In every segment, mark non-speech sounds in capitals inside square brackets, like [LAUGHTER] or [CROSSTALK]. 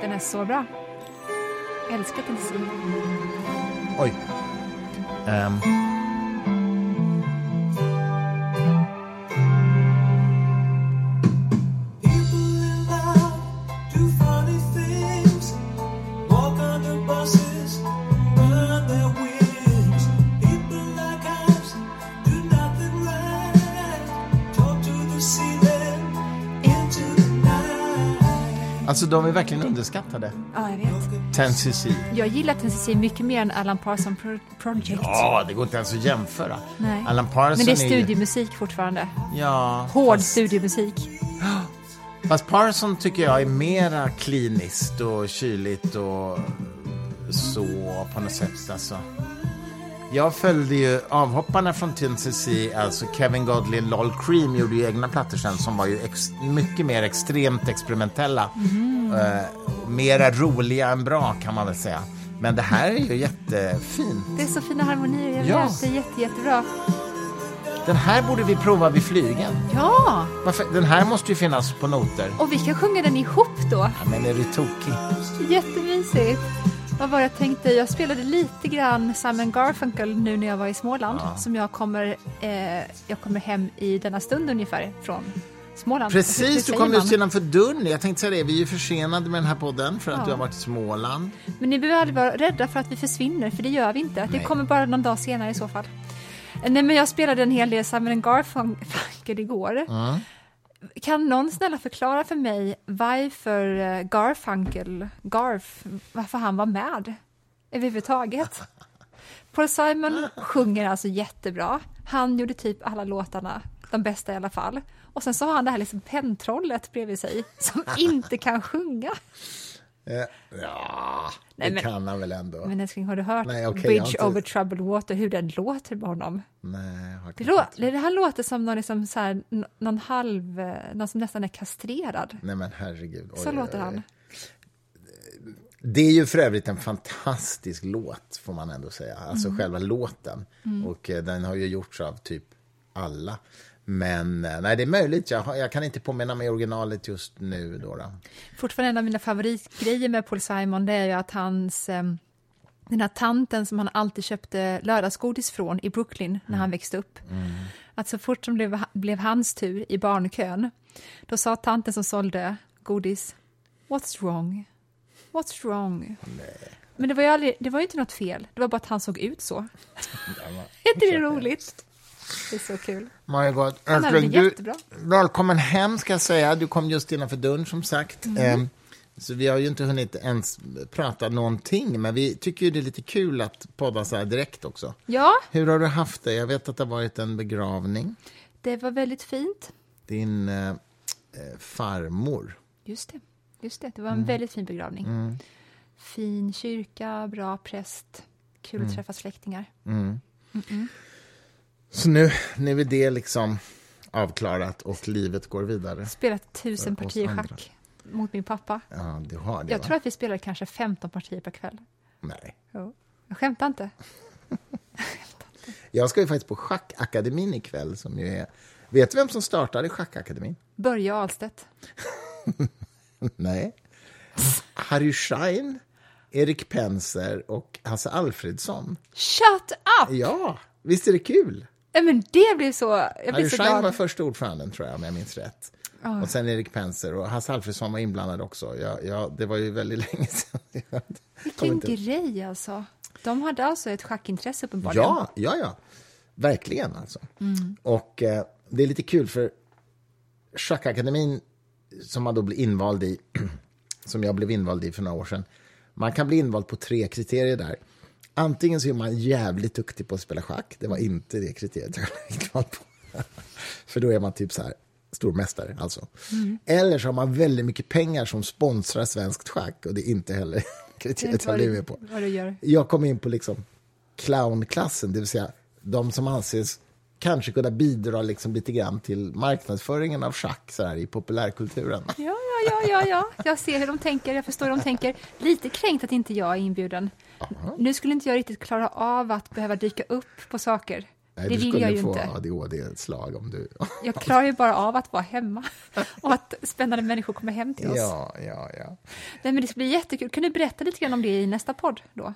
Den är så bra. Jag älskar Tennessee. Oj. Um. Alltså de är verkligen underskattade. Ja, jag vet. Tennessee. Jag gillar Tennessee mycket mer än Alan Parsons Pro- Project. Ja, det går inte ens att jämföra. Nej. Alan Parsons Men det är studiemusik fortfarande. Ja, Hård fast, studiemusik. fast Parson tycker jag är mera kliniskt och kyligt och så på något sätt. Alltså. Jag följde ju avhopparna från Tennessee, alltså Kevin Godley Lol Cream gjorde ju egna plattor sen som var ju mycket mer extremt experimentella. Eh, mera roliga än bra kan man väl säga. Men det här är ju jättefint. Det är så fina harmonier, jag Ja. Det är jätte, jättebra. Den här borde vi prova vid flygen. Ja! Varför? Den här måste ju finnas på noter. Och vi kan sjunga den ihop då. Ja, men är du tokig? Jättemysigt. Vad var det jag tänkte? Jag spelade lite grann Simon Garfunkel nu när jag var i Småland. Som jag kommer, eh, jag kommer hem i denna stund ungefär från Småland. Precis, du kom just innanför dörren. Jag tänkte säga det, vi är försenade med den här podden för att Ja. du har varit i Småland. Men ni behöver aldrig vara rädda för att vi försvinner, för det gör vi inte. Det Nej. kommer bara någon dag senare i så fall. Nej, men jag spelade en hel del Simon Garfunkel igår. Kan någon snälla förklara för mig varför eh, Garfunkel, Garf, varför han var med överhuvudtaget? [LAUGHS] Paul Simon sjunger alltså jättebra. Han gjorde typ alla låtarna, de bästa i alla fall. Och sen så har han det här liksom pentrollet bredvid sig som [LAUGHS] inte kan sjunga. Eh, ja, Nej, det men- kan han väl ändå. Men älskling, har du hört Nej, har Bridge inte- over troubled water, hur den låter med honom? Nej, Det, lå- det här låter som någon, liksom så här, någon halv, eh, någon som nästan är kastrerad. Nej men herregud. Så Oj, låter oj, han. Det är ju för övrigt en fantastisk låt, får man ändå säga. Alltså Mm. själva låten. Och eh, den har ju gjorts av typ alla. Men eh, nej, det är möjligt. Jag, jag kan inte påminna mig originalet just nu. Då, då. Fortfarande en av mina favoritgrejer med Paul Simon, det är ju att hans, eh, den här tanten som han alltid köpte lördagsgodis från i Brooklyn när Mm. han växte upp. Att så fort som blev, blev hans tur i barnkön, då sa tanten som sålde godis, What's wrong? What's wrong? Men det var, ju aldrig, det var ju inte något fel, det var bara att han såg ut så. [LAUGHS] är inte det roligt? Det är så kul. Väl Älskling, du, välkommen hem ska jag säga. Du kom just innanför dörren som sagt. Mm. Eh, så vi har ju inte hunnit ens prata någonting, men vi tycker ju det är lite kul att podda så här direkt också. Ja, Hur har du haft det? Jag vet att det har varit en begravning. det var väldigt fint. Din eh, eh, farmor. Just det, just det. Det Mm. var en väldigt fin begravning. Fin kyrka, bra präst, kul Mm. att träffa släktingar. Så nu, nu är det liksom avklarat och livet går vidare. Spelat tusen partier schack mot min pappa. Ja, du har det, Jag va? tror att vi spelade kanske 15 partier per kväll. Nej. Jo. Jag skämtar inte. [LAUGHS] Jag ska ju faktiskt på Schackakademin ikväll. Som ju är... Vet du vem som startade Schackakademin? Börje Ahlstedt. [LAUGHS] Nej. Harry Schein, Erik Penser och Hasse Alfredsson. Shut up! Ja, visst är det kul? Nej, Men det blev så... Jag Harry blev så Schein var glad. första ordföranden, tror jag, om jag minns rätt. Och sen Erik Penser och Hasse Alfredsson var inblandad också. Ja, ja, det var ju väldigt [LAUGHS] länge sedan. Vilken inte- grej alltså. De hade alltså ett schackintresse uppenbarligen. Ja, ja, ja. Verkligen alltså. Och eh, det är lite kul för Schackakademin som man då blir invald i, [CLEARS THROAT] som jag blev invald i för några år sedan. Man kan bli invald på tre kriterier där. Antingen så är man jävligt duktig på att spela schack. Det var inte det kriteriet jag [LAUGHS] invald på. för då är man typ så här stormästare alltså. Eller så har man väldigt mycket pengar som sponsrar svenskt schack och det är inte heller [LAUGHS] kriteriet jag blev med på vad du gör. jag kom in på liksom clownklassen, det vill säga de som anses kanske kunna bidra liksom lite grann till marknadsföringen av schack så här, i populärkulturen. [LAUGHS] Ja, ja, ja, ja, ja. Jag ser hur de tänker, jag förstår hur de tänker. Lite kränkt att inte jag är inbjuden. Nu skulle inte jag riktigt klara av att behöva dyka upp på saker. Nej, Det du vill skulle jag ju få inte. ADHD-slag om du... [LAUGHS] Jag klarar ju bara av att vara hemma [LAUGHS] och att spännande människor kommer hem till oss. ja, ja, ja. Nej, men det ska bli jättekul. Kan du berätta lite grann om det i nästa podd då?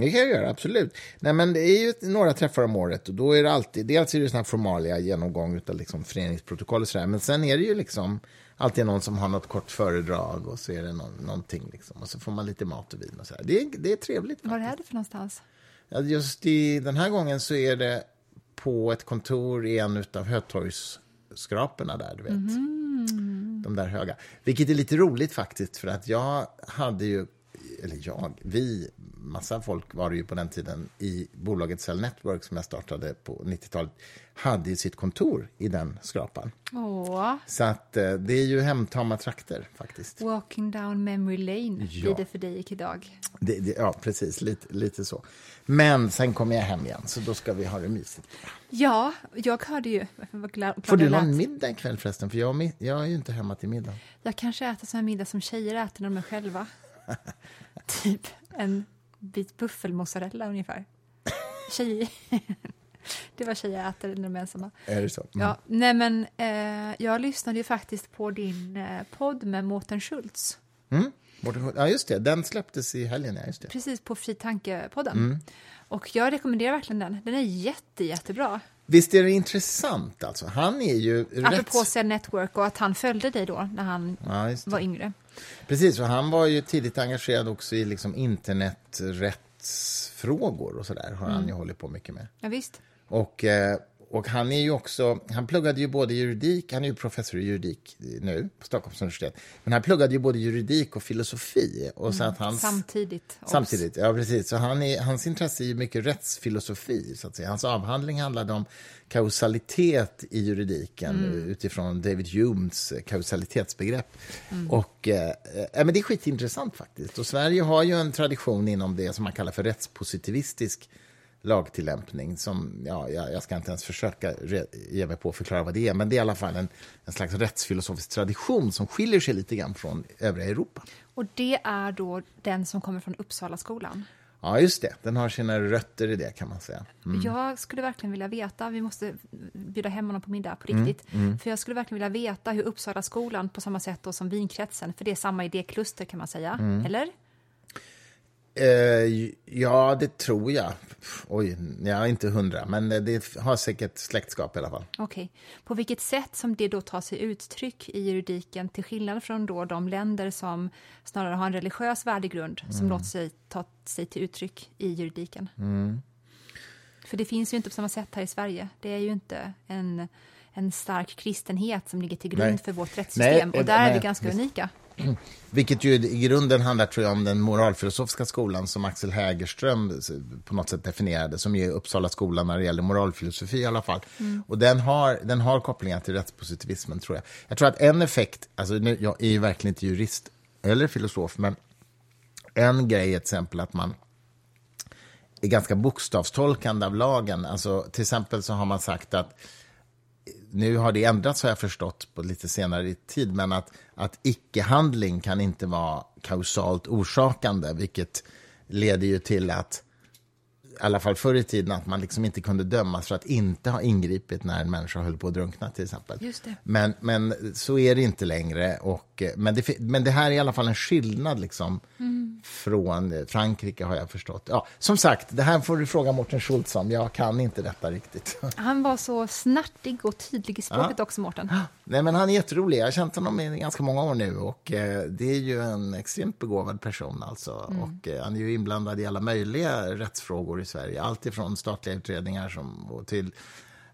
Det kan jag göra, absolut. Nej, men det är ju några träffar om året och då är det alltid, dels är det sån här formalia genomgång av liksom föreningsprotokoll och sådär, men sen är det ju liksom alltid någon som har något kort föredrag och så är det någon, någonting liksom och så får man lite mat och vin och sådär. Det är, det är trevligt. Var faktiskt. är det för någonstans? Ja, just i den här gången så är det på ett kontor i en av Hötorgsskraporna där, du vet. De där höga. Vilket är lite roligt faktiskt, för att jag hade ju, eller jag, vi, massa folk var det ju på den tiden i bolaget Cell Network som jag startade på 90-talet, hade ju sitt kontor i den skrapan. Åh, Så att eh, det är ju hemtama trakter faktiskt. walking down memory lane Ja. blir det för dig idag. Det, det, ja, precis, lite, lite så. Men sen kommer jag hem igen, så då ska vi ha det mysigt. Ja, jag hörde ju... Var Får du någon middag ikväll förresten? För jag, jag är ju inte hemma till middag. Jag kanske äter sån här middag som tjejer äter när de är själva. [LAUGHS] typ en bit buffelmozzarella ungefär. Tjejer... [LAUGHS] det var tjejer äter när de är ensamma. Är det så? Mm. Ja, nej men eh, jag lyssnade ju faktiskt på din eh, podd med Mårten Schultz. Mm. Ja, just det. Den släpptes i helgen. Ja, just det. Precis på Fri Tanke-podden. Mm. Och jag rekommenderar verkligen den. Den är jätte, jättebra. Visst är det intressant? Alltså. Han är ju Apropå rätt... Cell Network och att han följde dig då när han Ja, var yngre. Precis, och han var ju tidigt engagerad också i liksom interneträttsfrågor och sådär. har Mm. han ju hållit på mycket med. Ja, visst. Och, eh, och han är ju också, han pluggade ju både juridik, han är ju professor i juridik nu på Stockholms universitet, men han pluggade ju både juridik och filosofi. Och så att hans, Samtidigt. Samtidigt, ja precis. Så han är, hans intresse är ju mycket rättsfilosofi, så att säga. Hans avhandling handlade om kausalitet i juridiken utifrån David Humes kausalitetsbegrepp. Och, eh, eh, men det är skitintressant faktiskt. Och Sverige har ju en tradition inom det som man kallar för rättspositivistisk lagtillämpning. Som, ja, jag, jag ska inte ens försöka ge mig på att förklara vad det är, men det är i alla fall en, en slags rättsfilosofisk tradition som skiljer sig lite grann från övriga Europa. Och det är då den som kommer från Uppsala skolan. Ja, just det. Den har sina rötter i det, kan man säga. Jag skulle verkligen vilja veta, vi måste bjuda hem honom på middag på Mm, riktigt, för jag skulle verkligen vilja veta hur Uppsala skolan på samma sätt då som vinkretsen, för det är samma idékluster kan man säga, Mm. eller? Eh, ja, det tror jag. Oj, jag är inte hundra, men det har säkert släktskap i alla fall. Okej. På vilket sätt som det då tar sig uttryck i juridiken till skillnad från då de länder som snarare har en religiös värdegrund Mm. som låter sig ta sig till uttryck i juridiken? Mm. För det finns ju inte på samma sätt här i Sverige. Det är ju inte en, en stark kristenhet som ligger till grund Nej. för vårt rättssystem Nej, och där är nej, vi ganska unika. Vilket ju i grunden handlar tror jag, om den moralfilosofiska skolan som Axel Hägerström på något sätt definierade, som är Uppsala skolan när det gäller moralfilosofi i alla fall. Och den har, den har kopplingar till rättspositivismen, tror jag. Jag tror att en effekt, alltså nu, jag är ju verkligen inte jurist eller filosof, men en grej är till exempel att man är ganska bokstavstolkande av lagen. Alltså, till exempel så har man sagt att nu har det ändrats har jag förstått på lite senare tid, men att, att icke-handling kan inte vara kausalt orsakande, vilket leder ju till att i alla fall förr i tiden att man liksom inte kunde dömas för att inte ha ingripit när en människa höll på att drunkna till exempel. Just det. Men, men så är det inte längre. Och, eh, men, det, men det här är i alla fall en skillnad liksom, från eh, Frankrike har jag förstått. Ja, som sagt, det här får du fråga Mårten Schultz om. Jag kan inte detta riktigt. [LAUGHS] Han var så snärtig och tydlig i språket också, Mårten. [GASPS] Nej, men han är jätterolig. Jag har känt honom i ganska många år nu. Och eh, Det är ju en extremt begåvad person. Alltså. Och, eh, han är ju inblandad i alla möjliga rättsfrågor Sverige. Allt ifrån statliga utredningar som, och till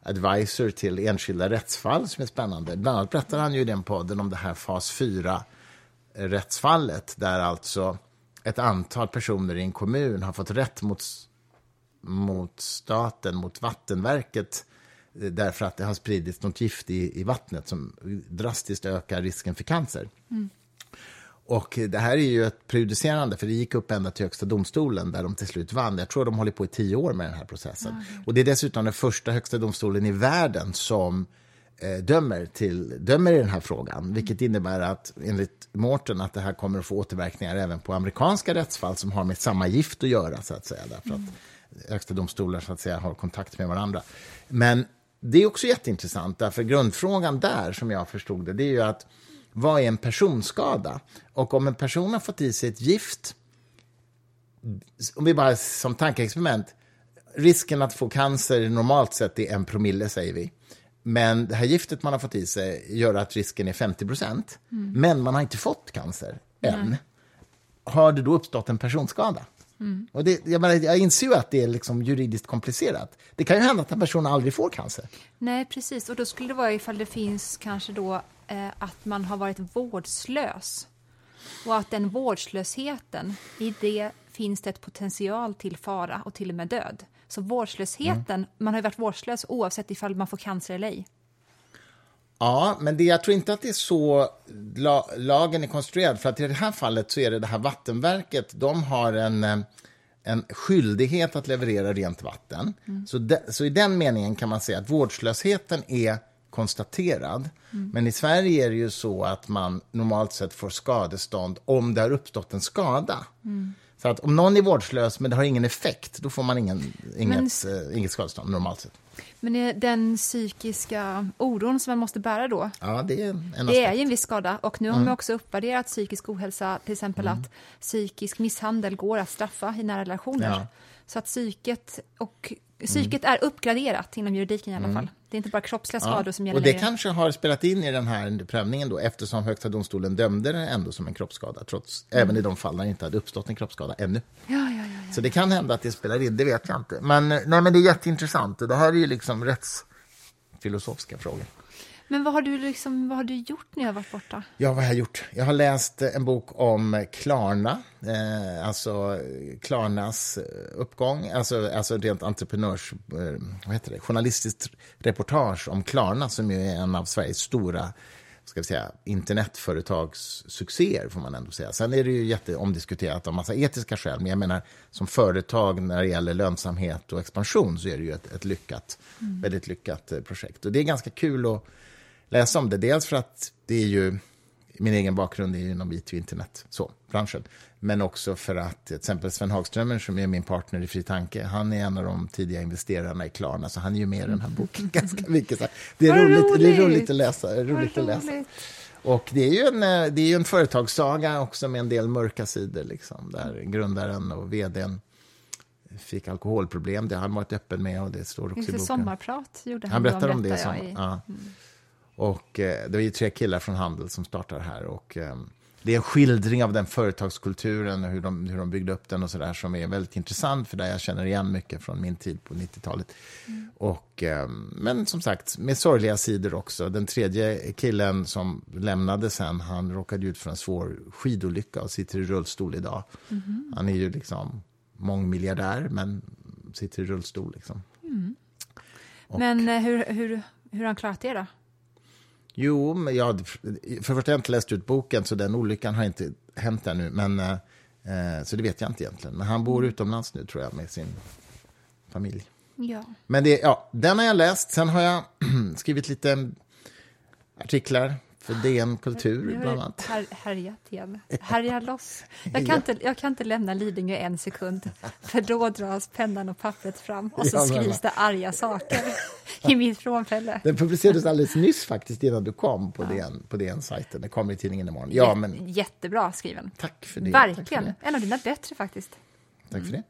advisor till enskilda rättsfall som är spännande. Bland annat berättar han ju i den podden om det här fas 4-rättsfallet där alltså ett antal personer i en kommun har fått rätt mot mot staten, mot vattenverket eh, därför att det har spridits något gift i, i vattnet som drastiskt ökar risken för cancer. Mm. Och det här är ju ett prejudicerande, för det gick upp ända till Högsta domstolen där de till slut vann. Jag tror de håller på i tio år med den här processen. Och det är dessutom den första Högsta domstolen i världen som eh, dömer, till, dömer i den här frågan. Vilket innebär att, enligt Mårten, att det här kommer att få återverkningar även på amerikanska rättsfall som har med samma gift att göra, så att säga. Därför att högsta domstolar så att säga har kontakt med varandra. Men det är också jätteintressant, därför grundfrågan där, som jag förstod det, det är ju att vad är en personskada? Och om en person har fått i sig ett gift, om vi bara som tankeexperiment, risken att få cancer normalt sett är en promille, säger vi. Men det här giftet man har fått i sig gör att risken är 50 procent. Mm. Men man har inte fått cancer än. Nej. Har det då uppstått en personskada? Mm. Och det, jag, menar, jag inser ju att det är liksom juridiskt komplicerat. Det kan ju hända att en person aldrig får cancer. Nej, precis. Och då skulle det vara ifall det finns kanske då eh, att man har varit vårdslös. Och att den vårdslösheten, i det finns det ett potential till fara och till och med död. Så vårdslösheten, mm. man har ju varit vårdslös oavsett ifall man får cancer eller ej. Ja, men det, jag tror inte att det är så la, lagen är konstruerad. För att i det här fallet så är det det här vattenverket, de har en, eh, en skyldighet att leverera rent vatten. Mm. Så, de, så i den meningen kan man säga att vårdslösheten är konstaterad. Mm. Men i Sverige är det ju så att man normalt sett får skadestånd om det har uppstått en skada. Mm. Så att om någon är vårdslös men det har ingen effekt, då får man ingen, inget, men, eh, inget skadestånd normalt sett. Men den psykiska oron som man måste bära då, ja, det är, en det är ju en viss skada. Och nu har mm. man också uppvärderat psykisk ohälsa, till exempel mm. att psykisk misshandel går att straffa i nära relationer. Ja. Så att psyket och Psyket är uppgraderat inom juridiken i alla mm. fall. Det är inte bara kroppsliga skador ja. som gäller Och det längre. kanske har spelat in i den här prövningen då, eftersom Högsta domstolen dömde det ändå som en kroppsskada, trots, mm. även i de fall där det inte hade uppstått en kroppsskada ännu. Ja, ja, ja, ja. Så det kan hända att det spelar in, det vet jag inte. Men, nej, men det är jätteintressant. Det här är ju liksom rättsfilosofiska frågor. Men vad har du, liksom, vad har du gjort när jag har varit borta? Ja, vad har jag gjort? Jag har läst en bok om Klarna, eh, alltså Klarnas uppgång, alltså, alltså rent entreprenörs... Eh, vad heter det? Journalistiskt reportage om Klarna som ju är en av Sveriges stora ska vi säga, internetföretagssuccéer, får man ändå säga. Sen är det ju jätteomdiskuterat av massa etiska skäl, men jag menar som företag när det gäller lönsamhet och expansion så är det ju ett, ett lyckat, mm. väldigt lyckat eh, projekt. Och det är ganska kul att läsa om det. Dels för att det är ju, min egen bakgrund är ju inom it och internet, så, branschen. Men också för att till exempel Sven Hagströmer som är min partner i Fri Tanke, han är en av de tidiga investerarna i Klarna, så han är ju med i den här boken [LAUGHS] ganska mycket. Så det, är roligt, roligt, det är roligt att läsa. Roligt att läsa. Och det är ju en, det är ju en företagssaga också med en del mörka sidor, liksom, där grundaren och vdn fick alkoholproblem. Det har han varit öppen med och det står också i boken. Sommarprat gjorde han. Han berättar om det. Som, ja. mm. Och eh, det var ju tre killar från Handel som startade här. Och, eh, det är en skildring av den företagskulturen och hur de, hur de byggde upp den och så där som är väldigt intressant för där jag känner igen mycket från min tid på 90-talet. Mm. Och, eh, men som sagt, med sorgliga sidor också. Den tredje killen som lämnade sen, han råkade ut för en svår skidolycka och sitter i rullstol idag. Mm. Han är ju liksom mångmiljardär men sitter i rullstol liksom. Mm. Och, men hur, hur, hur har han klarat det då? Jo, men jag, för det första har jag inte läst ut boken, så den olyckan har inte hänt ännu. Men, eh, eh, så det vet jag inte egentligen. Men han bor mm. utomlands nu, tror jag, med sin familj. Ja. Men det, ja, den har jag läst. Sen har jag [CLEARS THROAT] skrivit lite artiklar för DN Kultur, bland annat. Här, härjat igen. Härjar loss. Jag kan, inte, jag kan inte lämna Lidingö en sekund, för då dras pennan och pappret fram och så skrivs det arga saker i mitt frånfälle. Den publicerades alldeles nyss faktiskt, innan du kom på, ja. DN, på DN-sajten. Den kommer i tidningen imorgon. Ja, men... Jättebra skriven. Tack för det. Verkligen. För det. En av dina bättre faktiskt. Tack mm. för det.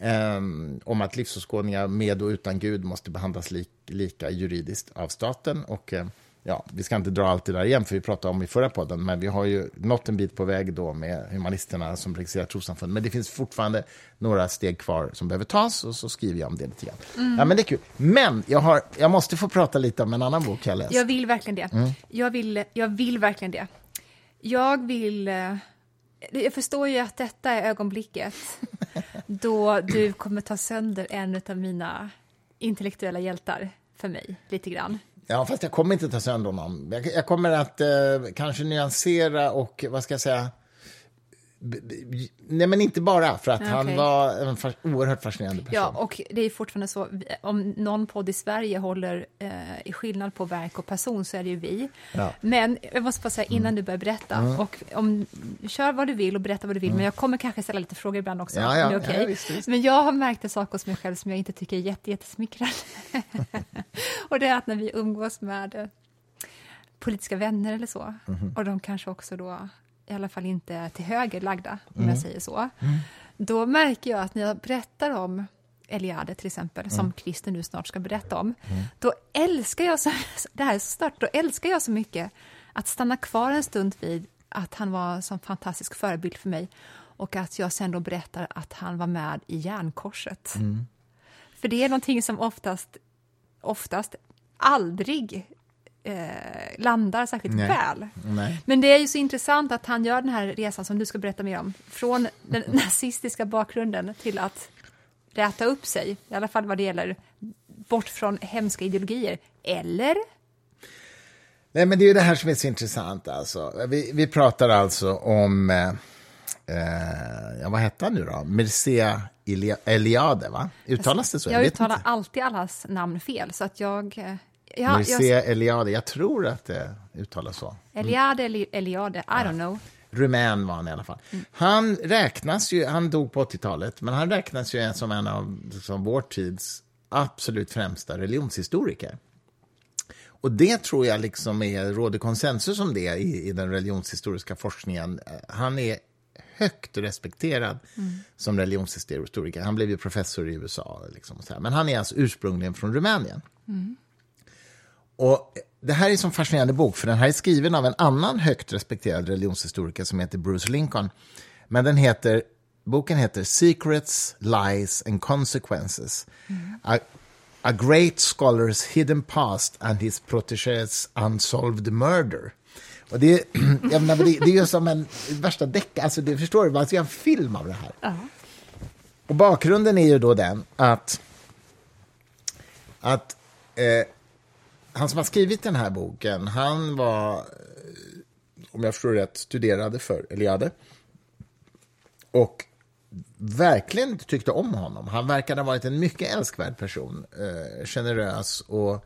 Um, om att livsåskådningar med och utan Gud måste behandlas li lika juridiskt av staten. Och um, ja, vi ska inte dra allt det där igen, för vi pratade om i förra podden, men vi har ju nått en bit på väg då med humanisterna som registrerar trossamfund. Men det finns fortfarande några steg kvar som behöver tas och så skriver jag om det lite grann. Mm. Ja, men det är kul. Men jag, har, jag måste få prata lite om en annan bok jag läst. Jag vill verkligen det. Mm. Jag, vill, jag vill verkligen det. Jag vill... Eh, jag förstår ju att detta är ögonblicket [LAUGHS] då du kommer ta sönder en av mina intellektuella hjältar för mig, lite grann. Ja, fast jag kommer inte ta sönder honom. Jag, jag kommer att eh, kanske nyansera och, vad ska jag säga, Nej, men inte bara för att Ja, han var en fa- oerhört fascinerande person. Ja, och det är fortfarande så, om någon podd i Sverige håller eh, i skillnad på verk och person så är det ju vi. Ja. Mm. Men jag måste bara säga innan du börjar berätta, och om, kör vad du vill och berätta vad du vill, men jag kommer kanske ställa lite frågor ibland också. Mm. Ja, ja, okej. ja, visst, visst. Men jag har märkt en sak hos mig själv som jag inte tycker är jätte, jättesmickrande. [LAUGHS] och det är att när vi umgås med eh, politiska vänner eller så, Mhm. och de kanske också då i alla fall inte är till höger lagda, om Mm. jag säger så, då märker jag att när jag berättar om Eliade till exempel, Mm. som Christer nu snart ska berätta om, då älskar jag så, [LAUGHS] det här är så stört, då älskar jag så mycket att stanna kvar en stund vid att han var en sån fantastisk förebild för mig och att jag sen då berättar att han var med i Järnkorset. Mm. För det är någonting som oftast, oftast aldrig eh, landar särskilt Nej. väl. Nej. Men det är ju så intressant att han gör den här resan som du ska berätta mer om. Från den [LAUGHS] nazistiska bakgrunden till att räta upp sig, i alla fall vad det gäller bort från hemska ideologier. Eller? Nej, men det är ju det här som är så intressant. Alltså. Vi, vi pratar alltså om, eh, eh, ja, vad hette han nu då? Mircea Elia- Eliade, va? Uttalas det så? Jag vet uttalar alltid allas namn fel, så att jag... Ja, Mircea jag Eliade, jag tror att det uttalas så. Eliade eller Eliade, I don't know. Rumän var han i alla fall. Han räknas ju, han dog på 80-talet, men han räknas ju som en av liksom, vår tids absolut främsta religionshistoriker. Och det tror jag liksom är, råder konsensus om det i, i den religionshistoriska forskningen. Han är högt respekterad som religionshistoriker. Han blev ju professor i USA. Liksom. Men han är alltså ursprungligen från Rumänien. Och det här är en sån fascinerande bok, för den här är skriven av en annan högt respekterad religionshistoriker som heter Bruce Lincoln. Men den heter, boken heter Secrets, Lies and Consequences. A, a great scholar's hidden past and his protégés unsolved murder. Och det, är- [CLEARS THROAT] jag menar, det, det är ju som en värsta deck, alltså det förstår du, man ska göra en film av det här. Och bakgrunden är ju då den att, att eh, han som har skrivit den här boken, han var, eh, om jag förstår rätt, studerade för Eliade. Och verkligen tyckte om honom. Han verkade ha varit en mycket älskvärd person, eh, generös och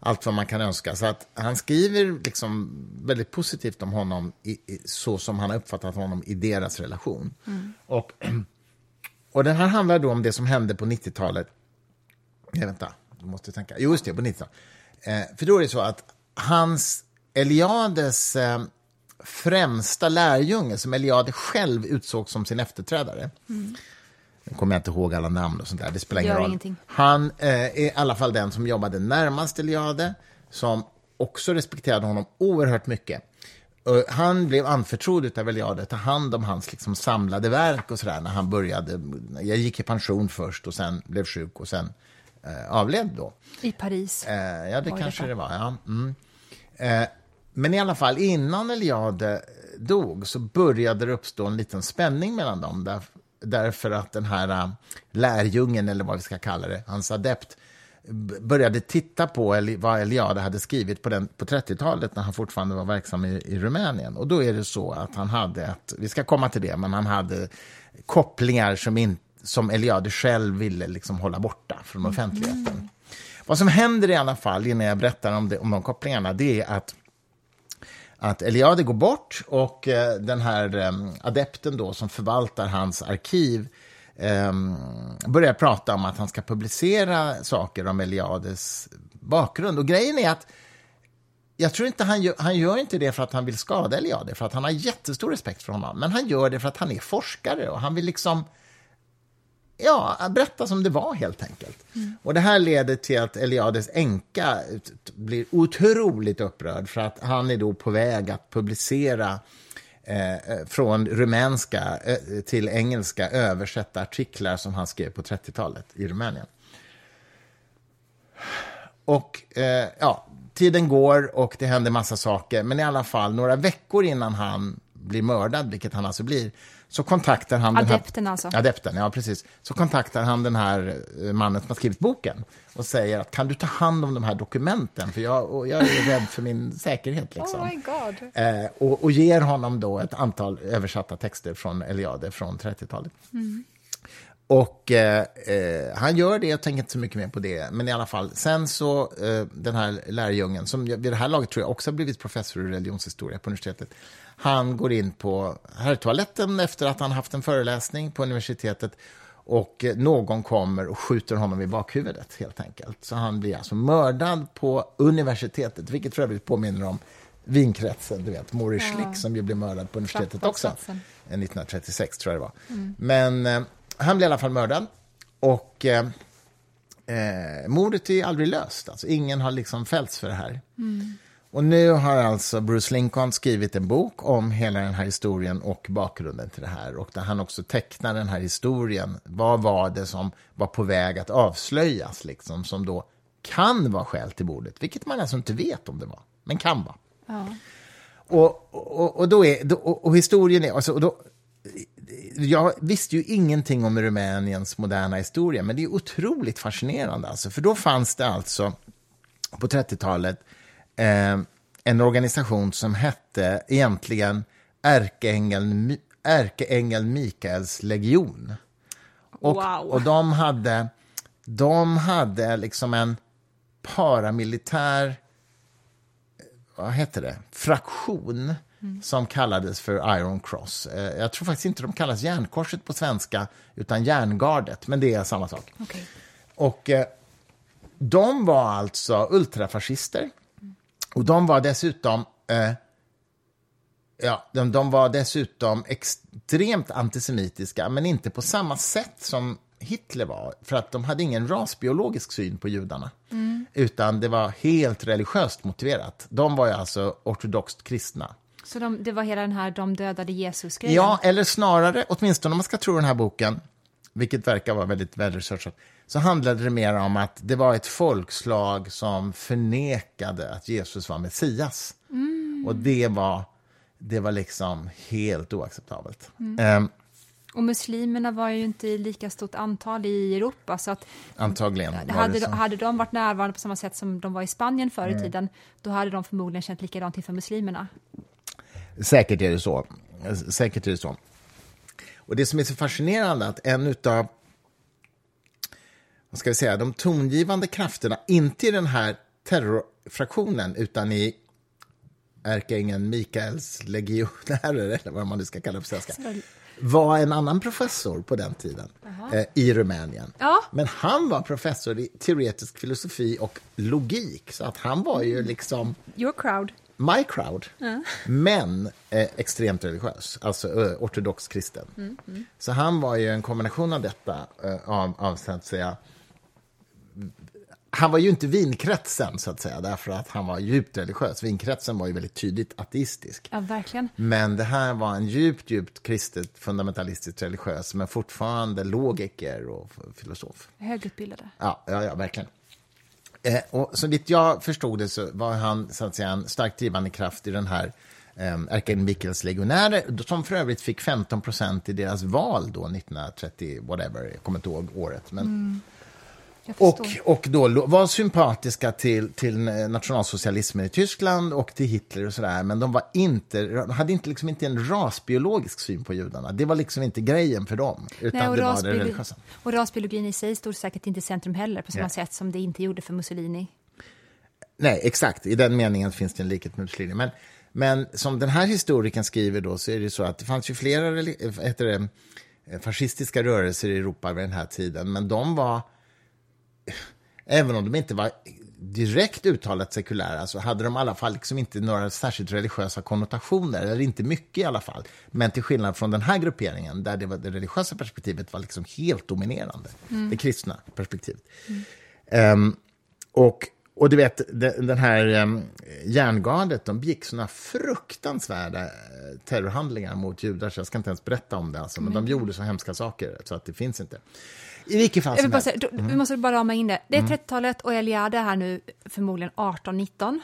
allt vad man kan önska. Så att han skriver liksom väldigt positivt om honom i, i, så som han har uppfattat honom i deras relation. Och, [CLEARS THROAT] och den här handlar då om det som hände på 90-talet. Nej, vänta, du måste tänka. Jo, just det, på 90-talet. Eh, för då är det så att hans, Eliades eh, främsta lärjunge, som Eliade själv utsåg som sin efterträdare, nu kommer jag inte ihåg alla namn och sånt där, det spelar ingen roll. ingenting. Han eh, är i alla fall den som jobbade närmast Eliade, som också respekterade honom oerhört mycket. Och han blev anförtrodd av Eliade att ta hand om hans liksom, samlade verk och sådär när han började. Jag gick i pension först och sen blev sjuk och sen avled då. I Paris. Eh, ja, det kanske detta. det var. Ja. Mm. Eh, men i alla fall, innan Eliade dog så började det uppstå en liten spänning mellan dem. Där, därför att den här lärjungen, eller vad vi ska kalla det, hans adept, började titta på vad Eliade hade skrivit på, den, på 30-talet när han fortfarande var verksam i, i Rumänien. Och då är det så att han hade ett, vi ska komma till det, men han hade kopplingar som, in, som Eliade själv ville liksom hålla borta från offentligheten. Vad som händer i alla fall, innan jag berättar om, det, om de kopplingarna, det är att att Eliade går bort och eh, den här eh, adepten då som förvaltar hans arkiv eh, börjar prata om att han ska publicera saker om Eliades bakgrund. Och grejen är att jag tror inte han gör, han gör inte det för att han vill skada Eliade, för att han har jättestor respekt för honom. Men han gör det för att han är forskare och han vill liksom ja, berätta som det var helt enkelt. Och det här leder till att Eliades änka blir otroligt upprörd för att han är då på väg att publicera eh, från rumänska eh, till engelska översätta artiklar som han skrev på 30-talet i Rumänien. Och eh, ja, tiden går och det händer massa saker, men i alla fall några veckor innan han blir mördad, vilket han alltså blir, så kontaktar han... Adepten den här, alltså? Adepten, ja precis. Så kontaktar han den här eh, mannen som har skrivit boken och säger att kan du ta hand om de här dokumenten, för jag, jag är rädd för min säkerhet. Liksom. Oh my God. Eh, och, och ger honom då ett antal översatta texter från Eliade från 30-talet. Mm. Och eh, eh, han gör det, jag tänker inte så mycket mer på det. Men i alla fall, sen så eh, den här lärjungen, som vid det här laget tror jag också har blivit professor i religionshistoria på universitetet. Han går in på herrtoaletten efter att han haft en föreläsning på universitetet och någon kommer och skjuter honom i bakhuvudet helt enkelt. Så han blir alltså mördad på universitetet, vilket för övrigt påminner om vinkretsen, du vet, ja. Schlick som ju blev mördad på universitetet också. 1936 tror jag det var. Mm. Men eh, han blev i alla fall mördad. Och eh, eh, mordet är aldrig löst. Alltså, ingen har liksom fällts för det här. Mm. Och nu har alltså Bruce Lincoln skrivit en bok om hela den här historien och bakgrunden till det här. Och där han också tecknar den här historien. Vad var det som var på väg att avslöjas, liksom, som då kan vara skäl till mordet? Vilket man alltså inte vet om det var, men kan vara. Ja. Och, och, och, då är, och, och historien är... Alltså, och då, jag visste ju ingenting om Rumäniens moderna historia, men det är otroligt fascinerande. Alltså, för då fanns det alltså på 30-talet eh, en organisation som hette egentligen Ärkeängeln, Ärkeängel Mikaels legion. Och, wow. och de hade, de hade liksom en paramilitär vad heter det, fraktion mm. som kallades för Iron Cross. Eh, jag tror faktiskt inte de kallas Järnkorset på svenska, utan Järngardet, men det är samma sak. Okay. Och eh, de var alltså ultrafascister. Och de var dessutom eh, Ja, de, de, var dessutom extremt antisemitiska, men inte på samma sätt som Hitler var. För att de hade ingen rasbiologisk syn på judarna. Mm. Utan det var helt religiöst motiverat. De var ju alltså ortodoxt kristna. Så de, det var hela den här de dödade Jesus-grejen? Ja, eller snarare, åtminstone om man ska tro den här boken, vilket verkar vara väldigt välresearchat, så handlade det mer om att det var ett folkslag som förnekade att Jesus var Messias. Mm. Och det var, det var liksom helt oacceptabelt. Mm. Um, och muslimerna var ju inte i lika stort antal i Europa. Så att Antagligen. Hade, de, hade de varit närvarande på samma sätt som de var i Spanien förr i mm. tiden, då hade de förmodligen känt likadant inför muslimerna. Säkert är det så. Säkert är det så. Och det som är så fascinerande är att en av vad ska vi säga, de tongivande krafterna, inte i den här terrorfraktionen, utan i ärkeängeln Mikaels legionärer, eller vad man nu ska kalla det på svenska, var en annan professor på den tiden eh, i Rumänien. Ja. Men han var professor i teoretisk filosofi och logik, så att han var ju liksom... Your crowd. My crowd. Ja. Men eh, extremt religiös, alltså eh, ortodox kristen. Mm, mm. Så han var ju en kombination av detta, eh, av, av så att säga han var ju inte vinkretsen, så att säga, därför att han var djupt religiös. Vinkretsen var ju väldigt tydligt ateistisk. Ja, verkligen. Men det här var en djupt, djupt kristet, fundamentalistiskt religiös, men fortfarande logiker och filosof. Högutbildade. Ja, ja, ja verkligen. Eh, och så vitt jag förstod det så var han så att säga, en starkt drivande kraft i den här eh, legionärer, som för övrigt fick 15 procent i deras val då, 1930, whatever, jag kommer inte ihåg året. Men, mm. Och, och då var sympatiska till, till nationalsocialismen i Tyskland och till Hitler och sådär, men de var inte, hade inte, liksom inte en rasbiologisk syn på judarna. Det var liksom inte grejen för dem, utan Nej, det var det religiösa. Och rasbiologin i sig stod säkert inte i centrum heller, på samma ja. sätt som det inte gjorde för Mussolini. Nej, exakt. I den meningen finns det en likhet med Mussolini. Men, men som den här historikern skriver då, så är det så att det fanns ju flera heter det, fascistiska rörelser i Europa vid den här tiden, men de var även om de inte var direkt uttalat sekulära så hade de i alla fall liksom inte några särskilt religiösa konnotationer, eller inte mycket i alla fall. Men till skillnad från den här grupperingen, där det, var, det religiösa perspektivet var liksom helt dominerande, mm. det kristna perspektivet. Mm. Um, och, och du vet, den här um, järngardet, de begick såna fruktansvärda eh, terrorhandlingar mot judar, så jag ska inte ens berätta om det, alltså, men de gjorde så hemska saker så att det finns inte. I vilket fall som helst. Mm. Vi måste bara rama in det. Det är 30-talet mm. och Eliade är här nu förmodligen 18-19.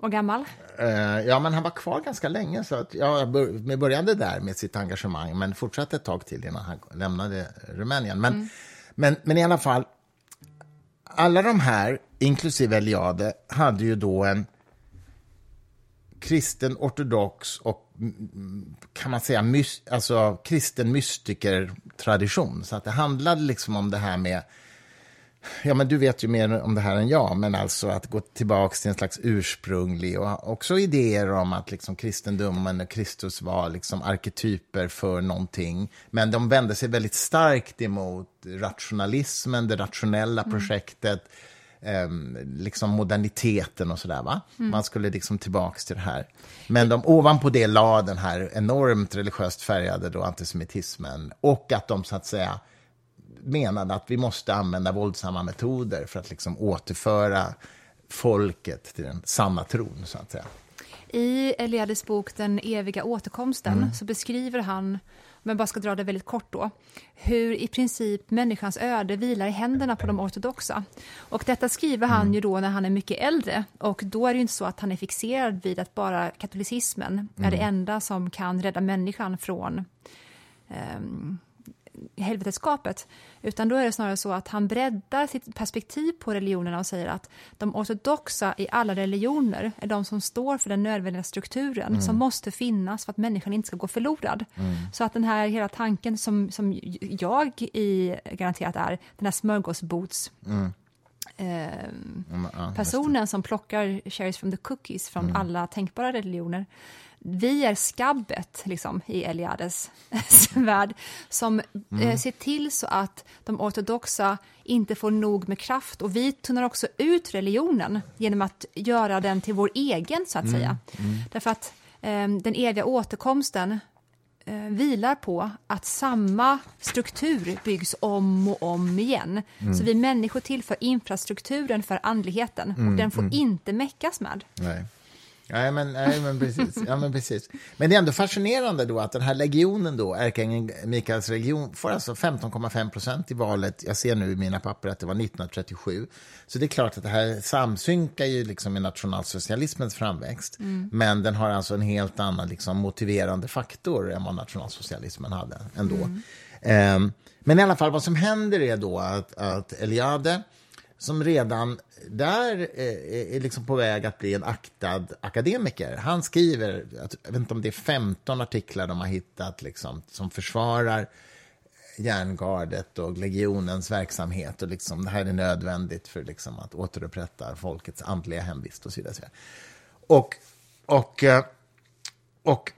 Och gammal? Eh, ja, men han var kvar ganska länge. Så att, ja, med började där med sitt engagemang, men fortsatte ett tag till innan han lämnade Rumänien. Men, mm. men, men i alla fall, alla de här, inklusive Eliade, hade ju då en kristen ortodox och mm, mm, kan man säga mys, alltså, kristen mystikertradition. Så att det handlade liksom om det här med Ja, men du vet ju mer om det här än jag, men alltså att gå tillbaka till en slags ursprunglig och också idéer om att liksom kristendomen och Kristus var liksom arketyper för någonting. Men de vände sig väldigt starkt emot rationalismen, det rationella mm. projektet, eh, liksom moderniteten och sådär. Va? Mm. Man skulle liksom tillbaka till det här. Men de ovanpå det la den här enormt religiöst färgade då antisemitismen och att de så att säga menade att vi måste använda våldsamma metoder för att liksom återföra folket till den sanna tron, så att säga. I Eliades bok Den eviga återkomsten mm. så beskriver han, om jag bara ska dra det väldigt kort då, hur i princip människans öde vilar i händerna på de ortodoxa. Och detta skriver han mm. ju då när han är mycket äldre och då är det inte så att han är fixerad vid att bara katolicismen mm. är det mm. enda som kan rädda människan från um, helveteskapet, utan då är det snarare så att han breddar sitt perspektiv på religionerna och säger att de ortodoxa i alla religioner är de som står för den nödvändiga strukturen mm. som måste finnas för att människan inte ska gå förlorad. Mm. Så att den här hela tanken som, som jag i garanterat är, den här smörgåsbots mm. Eh, personen som plockar cherries from the cookies från mm. alla tänkbara religioner vi är skabbet liksom, i Eliades [LAUGHS] värld som mm. eh, ser till så att de ortodoxa inte får nog med kraft. Och vi tunnar också ut religionen genom att göra den till vår egen, så att mm. säga. Mm. Därför att eh, den eviga återkomsten eh, vilar på att samma struktur byggs om och om igen. Mm. Så vi människor tillför infrastrukturen för andligheten och mm, den får mm. inte mäckas med. Nej. Nej, men, nej, men, precis. Ja, men precis. Men det är ändå fascinerande då att den här legionen, då, ärkeängeln region, får alltså 15,5 procent i valet. Jag ser nu i mina papper att det var 1937. Så det är klart att det här samsynkar ju liksom med nationalsocialismens framväxt. Mm. Men den har alltså en helt annan liksom, motiverande faktor än vad nationalsocialismen hade ändå. Mm. Um, men i alla fall, vad som händer är då att, att Eliade som redan där eh, är liksom på väg att bli en aktad akademiker. Han skriver, jag vet inte om det är 15 artiklar de har hittat liksom, som försvarar järngardet och legionens verksamhet. Och liksom, det här är nödvändigt för liksom, att återupprätta folkets andliga hemvist och så vidare. Och, och, eh, och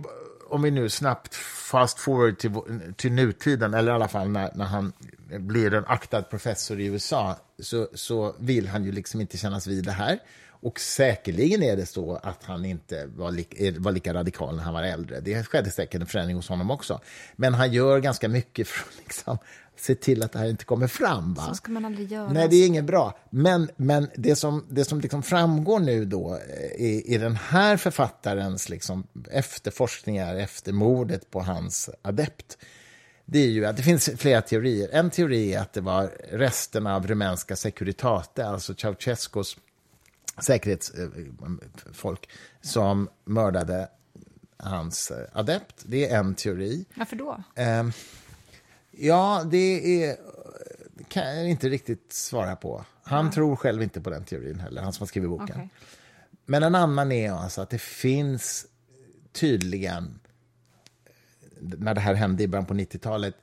om vi nu snabbt fast forward till, till nutiden, eller i alla fall när, när han blir en aktad professor i USA, så, så vill han ju liksom inte kännas vid det här. Och säkerligen är det så att han inte var, li var lika radikal när han var äldre. Det skedde säkert en förändring hos honom också. Men han gör ganska mycket för att liksom se till att det här inte kommer fram. Va? Så ska man aldrig göra. Nej, det är inget bra. Men, men det som, det som liksom framgår nu då eh, i, i den här författarens liksom efterforskningar efter mordet på hans adept, det är ju att det finns flera teorier. En teori är att det var resterna av rumänska Securitate, alltså Ceausescus säkerhetsfolk, som mördade hans adept. Det är en teori. Varför då? Um, Ja, det är, kan jag inte riktigt svara på. Han ja. tror själv inte på den teorin heller, han som har skrivit boken. Okay. Men en annan är alltså att det finns tydligen, när det här hände i början på 90-talet,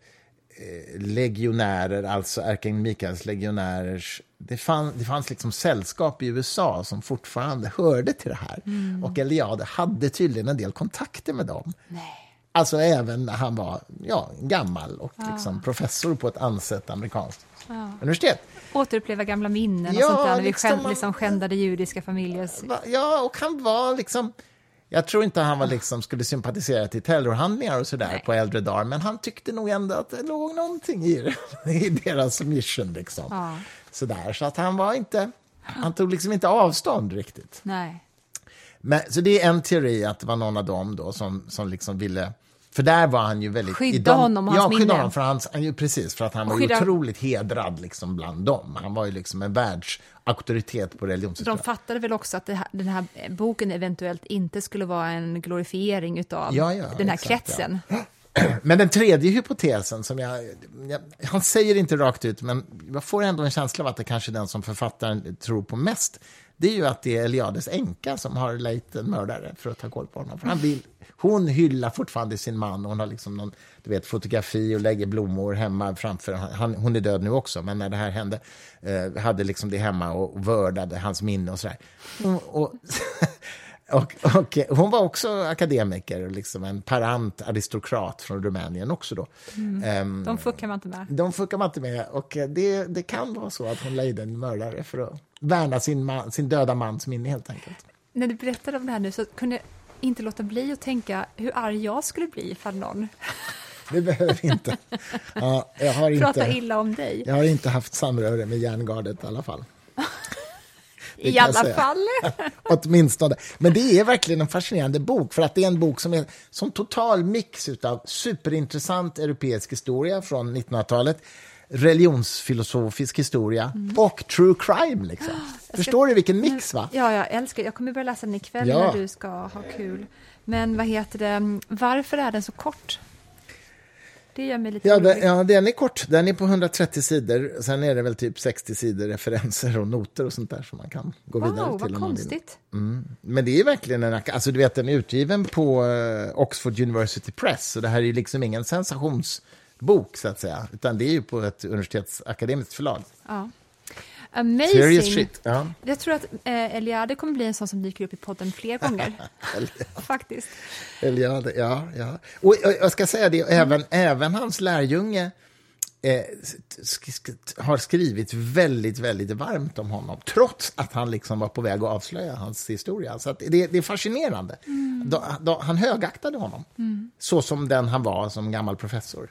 eh, legionärer, alltså ärkeängeln Mikaels legionärers... Det, fann, det fanns liksom sällskap i USA som fortfarande hörde till det här. Mm. Och Eliade hade tydligen en del kontakter med dem. Nej. Alltså även när han var ja, gammal och ja. liksom professor på ett ansett amerikanskt ja. universitet. Återuppleva gamla minnen och ja, sånt där, när liksom, vi skänd, liksom skändade judiska familjer. Ja, och han var liksom... Jag tror inte han var liksom, skulle sympatisera till terrorhandlingar och sådär på äldre dagar, men han tyckte nog ändå att det låg någonting i, det, [LAUGHS] i deras mission. Liksom. Ja. Sådär, så att han var inte... Han tog liksom inte avstånd riktigt. Nej. Men, så det är en teori att det var någon av dem då som, som liksom ville För där var han ju väldigt... Skydda de- honom och hans ja, skydda minne. honom för hans, han, precis, för att han var Skydda- otroligt hedrad liksom bland dem. Han var ju liksom en världsauktoritet på De religionshistoria. fattade väl också att här, den här boken eventuellt inte skulle vara en glorifiering utav Ja, ja, den här exakt, kretsen. [CLEARS THROAT] Men den tredje hypotesen, som jag, jag... Han säger inte rakt ut, men jag får ändå en känsla av att det kanske är den som författaren tror på mest. Det är ju att det är Eliades änka som har lejt en mördare för att ta koll på honom. För han vill, hon hyllar fortfarande sin man och hon har liksom någon du vet, fotografi och lägger blommor hemma framför. Han, hon är död nu också, men när det här hände eh, hade liksom det hemma och vördade hans minne och sådär. Och, och, [LAUGHS] och, och hon var också akademiker liksom en parant aristokrat från Rumänien också då. Ehm, De fuckar man inte med. de fuckar man inte med. Och det, det kan vara så att hon lejde en mördare för att värna sin, man, sin döda mans minne helt enkelt. När du berättade om det här nu så kunde jag inte låta bli att tänka hur arg jag skulle bli ifall någon [LAUGHS] Det behöver vi inte. [LAUGHS] Ja, jag, har pratar inte illa om dig. jag har inte haft samröre med järngardet i alla fall. Det I alla säga. fall. [LAUGHS] Åtminstone. Men det är verkligen en fascinerande bok, för att det är en bok som är som total mix av superintressant europeisk historia från 1900-talet, religionsfilosofisk historia och true crime. Liksom. Förstår du vilken mix? va? Ja, jag älskar Jag kommer börja läsa den ikväll Ja. när du ska ha kul. Men vad heter det, varför är den så kort? Det gör mig lite Ja, den, ja, den är kort. Den är på 130 sidor. Sen är det väl typ 60 sidor referenser och noter och sånt där som man kan gå vidare Wow, till. vad om man vill. konstigt. Men det är verkligen en... Alltså, du vet, den är utgiven på eh, Oxford University Press, så det här är ju liksom ingen sensationsbok, så att säga. Utan det är ju på ett universitetsakademiskt förlag. Ja. Serious Amazing. shit. Ja. Jag tror att eh, Eliade kommer bli en sån som dyker upp i podden fler gånger. [LAUGHS] Faktiskt. Eller ja, ja. Och, och jag ska säga det, även, även hans lärjunge eh, sk sk har skrivit väldigt, väldigt varmt om honom, trots att han liksom var på väg att avslöja hans historia. Så det, det är fascinerande. Då, då, han högaktade honom, så som den han var som gammal professor.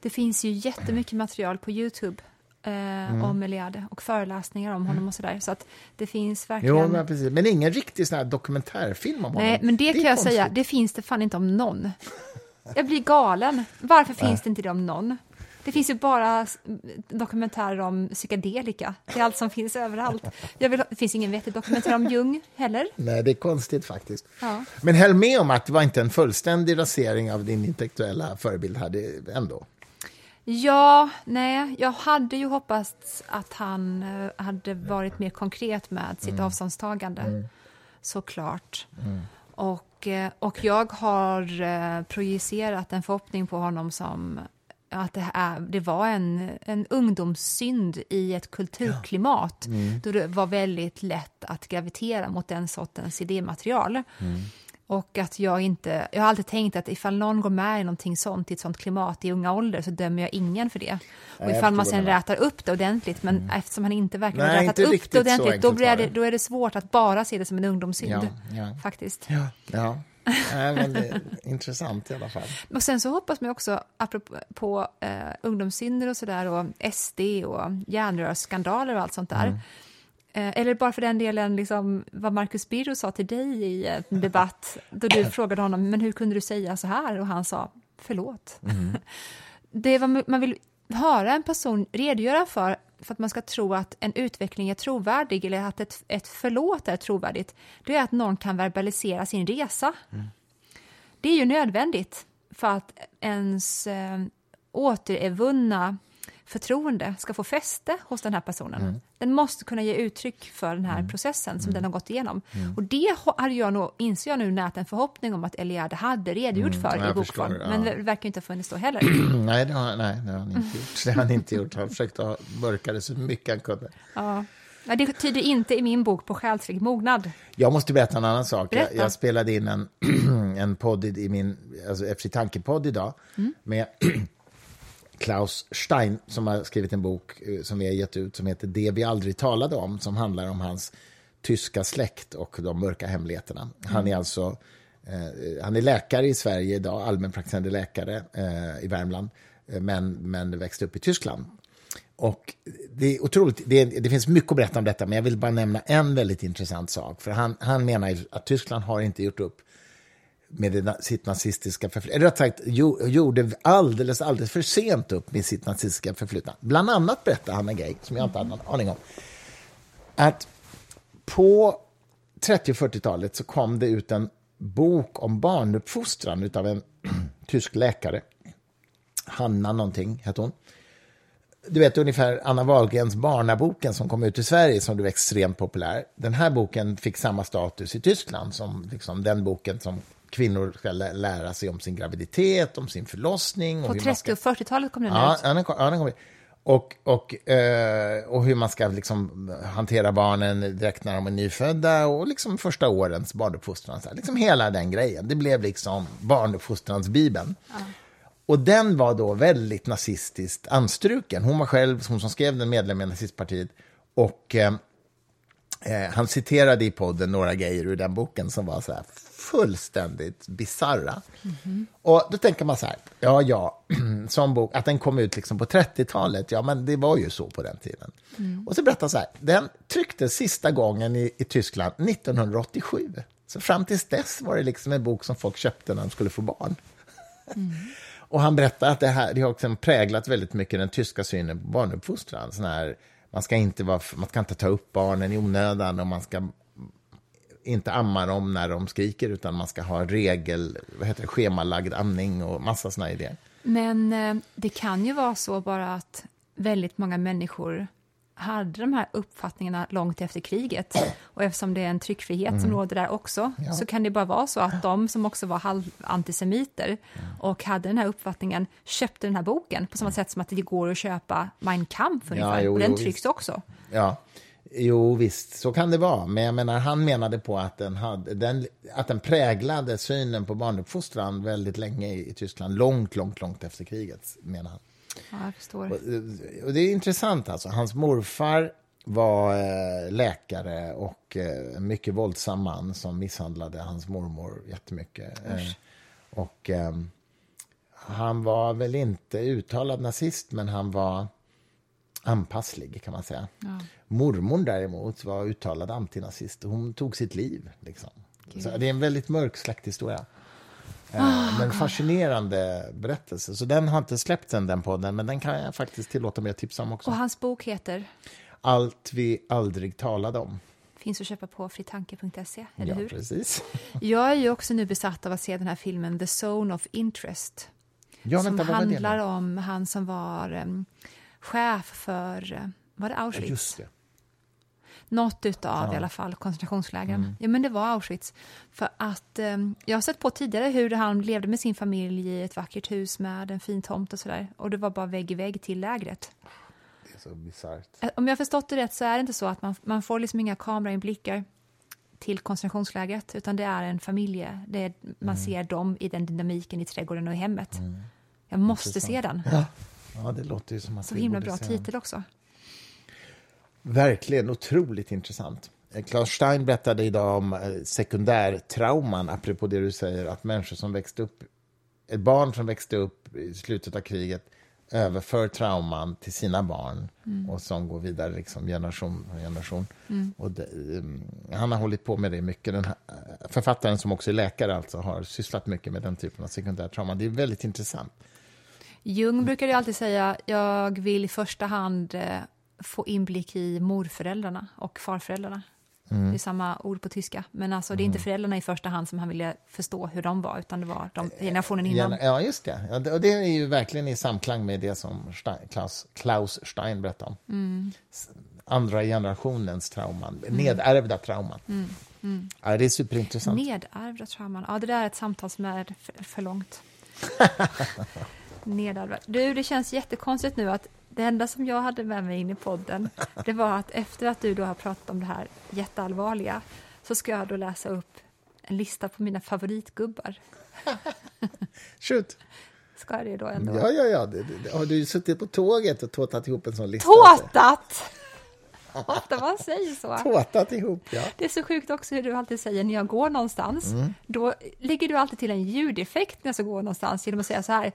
Det finns ju jättemycket material på Youtube eh, Mm. om Eliade och föreläsningar om honom och sådär. Så att det finns verkligen... Jo, men, precis. men ingen riktig sån dokumentärfilm om Nej, honom. men det, är kan jag konstigt. säga, det finns det fan inte om någon. Jag blir galen. Varför finns det inte det om någon? Det finns ju bara dokumentärer om psykedelika. Det är allt som finns överallt. Vill, det finns ingen vettig dokumentär om Jung heller. Nej, det är konstigt faktiskt. Ja. Men höll med om att det var inte en fullständig rasering av din intellektuella förebild här, det, ändå. Ja, nej, jag hade ju hoppats att han eh, hade varit mer konkret med sitt avståndstagande. Såklart. Och, eh, och jag har eh, projicerat en förhoppning på honom som att det, är, det var en, en ungdomssynd i ett kulturklimat då det var väldigt lätt att gravitera mot den sortens idématerial. Och att jag inte, jag har alltid tänkt att ifall någon går med i någonting sånt, i ett sånt klimat i unga ålder, så dömer jag ingen för det. Och jag ifall man sen rätar upp det ordentligt, men eftersom han inte verkar ha Nej, rätat upp det ordentligt, då, blir det, då är det svårt att bara se det som en ungdomssynd. Ja, ja. Faktiskt. Ja, ja. Nej, men det är intressant i alla fall. Och sen så hoppas man också, apropå på, eh, ungdomssynder och sådär, och SD och järnrörsskandaler och allt sånt där. Eh, eller bara för den delen, liksom, vad Marcus Birro sa till dig i en debatt, då du [LAUGHS] frågade honom, men hur kunde du säga så här? Och han sa, förlåt. [LAUGHS] det är vad man vill höra en person redogöra för, för att man ska tro att en utveckling är trovärdig, eller att ett, ett förlåt är trovärdigt, det är att någon kan verbalisera sin resa. Det är ju nödvändigt för att ens eh, återvunna förtroende ska få fäste hos den här personen. Den måste kunna ge uttryck för den här processen som den har gått igenom. Och det har- hade jag nog, inser jag nu, nät en förhoppning om att Eliade hade redogjort för jag i bokform. förstår, ja. Men det verkar inte ha funnits då heller. [CLEARS THROAT] Nej, det har, nej, det har han inte gjort. Det har han inte gjort. Han försökte mörka det så mycket han kunde. Ja. Ja, det tyder inte i min bok på själslig mognad. Jag måste berätta en annan sak. Jag, jag spelade in en, [CLEARS THROAT] en podd i min alltså Efter tanke-podd idag med [CLEARS THROAT] Klaus Stein som har skrivit en bok eh, som vi har gett ut som heter Det vi aldrig talade om som handlar om hans tyska släkt och de mörka hemligheterna. Han är alltså eh, han är läkare i Sverige idag, allmänpraktiserande läkare eh, i Värmland men, men växte upp i Tyskland. Och det är otroligt, det, det finns mycket att berätta om detta, men jag vill bara nämna en väldigt intressant sak. För han, han menar att Tyskland har inte gjort upp med det, sitt nazistiska förflutna. Eller rätt sagt, jo, gjorde alldeles, alldeles för sent upp med sitt nazistiska förflutna. Bland annat berättade han en grej som jag inte hade någon aning om. Att på 30 och 40-talet så kom det ut en bok om barnuppfostran av en [CLEARS THROAT] tysk läkare. Hanna någonting hette hon. Du vet ungefär Anna Wahlgrens Barnaboken som kom ut i Sverige som blev extremt populär. Den här boken fick samma status i Tyskland som liksom den boken som kvinnor ska lära sig om sin graviditet, om sin förlossning. På 30 och 40-talet kom den ja, ut? Ja, den kom, ja, den kom ut. Och, och, eh, och hur man ska liksom hantera barnen direkt när de är nyfödda och liksom första årens barnuppfostran. Liksom hela den grejen. Det blev liksom barnuppfostrans bibeln. Ja. Och den var då väldigt nazistiskt anstruken. Hon var själv, hon som skrev den, medlem i nazistpartiet. Och eh, eh, han citerade i podden några grejer ur den boken som var så här fullständigt bizarra. Mm -hmm. Och då tänker man så här, ja, ja, [CLEARS THROAT] som bok, att den kom ut liksom på 30-talet, ja, men det var ju så på den tiden. Mm. Och så berättar så här, den trycktes sista gången i, i Tyskland 1987. Så fram tills dess var det liksom en bok som folk köpte när de skulle få barn. Mm. [LAUGHS] Och han berättar att det här det har också präglat väldigt mycket den tyska synen på barnuppfostran. Sån här, man, ska inte vara, man ska inte ta upp barnen i onödan och man ska inte amma dem när de skriker utan man ska ha regel, vad heter det, schemalagd amning och massa såna idéer. Men eh, det kan ju vara så bara att väldigt många människor hade de här uppfattningarna långt efter kriget. Och eftersom det är en tryckfrihet mm. som råder där också, ja. så kan det bara vara så att de som också var halvantisemiter mm. och hade den här uppfattningen köpte den här boken på samma sätt som att det går att köpa Mein Kampf ungefär. Ja, jo, och den jo, trycks visst. också. Ja, jo visst, så kan det vara. Men jag menar, han menade på att den, hade, den, att den präglade synen på barnuppfostran väldigt länge i, i Tyskland. Långt, långt, långt efter kriget, menar han. Ja, jag förstår. Och, och det är intressant alltså. Hans morfar var eh, läkare och eh, en mycket våldsam man som misshandlade hans mormor jättemycket. Eh, och eh, han var väl inte uttalad nazist, men han var anpasslig kan man säga. Ja. Mormor däremot var uttalad antinazist. Hon tog sitt liv. Liksom. Så det är en väldigt mörk släkthistoria. Oh, men fascinerande berättelse. Så den har inte släppts än, den podden, men den kan jag faktiskt tillåta mig att tipsa om också. Och hans bok heter? Allt vi aldrig talade om. Finns att köpa på fritanke.se, eller ja, hur? precis. [LAUGHS] Jag är ju också nu besatt av att se den här filmen The Zone of Interest. Ja, som vänta, handlar om han som var um, chef för, uh, var det Auschwitz? Ja. Något utav ja. i alla fall koncentrationslägren. Mm. Ja, men det var Auschwitz. För att eh, jag har sett på tidigare hur han levde med sin familj i ett vackert hus med en fin tomt och sådär. Och det var bara vägg i vägg till lägret. Det är så bisarrt. Eh, om jag förstått det rätt så är det inte så att man, man får liksom inga kamerainblickar till koncentrationslägret, utan det är en familj. Det är, man mm. ser dem i den dynamiken i trädgården och i hemmet. Mm. Jag måste Intressant. se den. Ja. ja, det låter ju som att Så himla bra titel också. Verkligen otroligt intressant. Claes Stein berättade idag om eh, sekundärtrauman, apropå det du säger, att människor som växte upp, ett barn som växte upp i slutet av kriget överför trauman till sina barn mm. och som går vidare liksom generation för generation. Mm. Och det, um, han har hållit på med det mycket. Den här, eh, författaren som också är läkare alltså har sysslat mycket med den typen av sekundärtrauma. Det är väldigt intressant. Jung brukar ju alltid säga, jag vill i första hand eh, få inblick i morföräldrarna och farföräldrarna. Mm. Det är samma ord på tyska, men alltså det är inte mm. föräldrarna i första hand som han ville förstå hur de var, utan det var de, generationen innan. Ja, just det. Ja, och det är ju verkligen i samklang med det som Stein, Klaus, Klaus Stein berättade om. Mm. Andra generationens trauman, mm. nedärvda trauman. Mm. Mm. Ja, det är superintressant. Nedärvda trauman, ja det där är ett samtal som är för, för långt. [LAUGHS] Nedärvda. Du, det känns jättekonstigt nu att det enda som jag hade med mig in i podden, det var att efter att du då har pratat om det här jätteallvarliga, så ska jag då läsa upp en lista på mina favoritgubbar. [LAUGHS] Shoot! Ska jag det då ändå? Ja, ja, ja. Har du suttit på tåget och tåtat ihop en sån lista? Tåtat! [LAUGHS] Ofta man säger så. Tåtat ihop, ja. Det är så sjukt också hur du alltid säger när jag går någonstans. Mm. Då lägger du alltid till en ljudeffekt när jag ska gå någonstans genom att säga så här.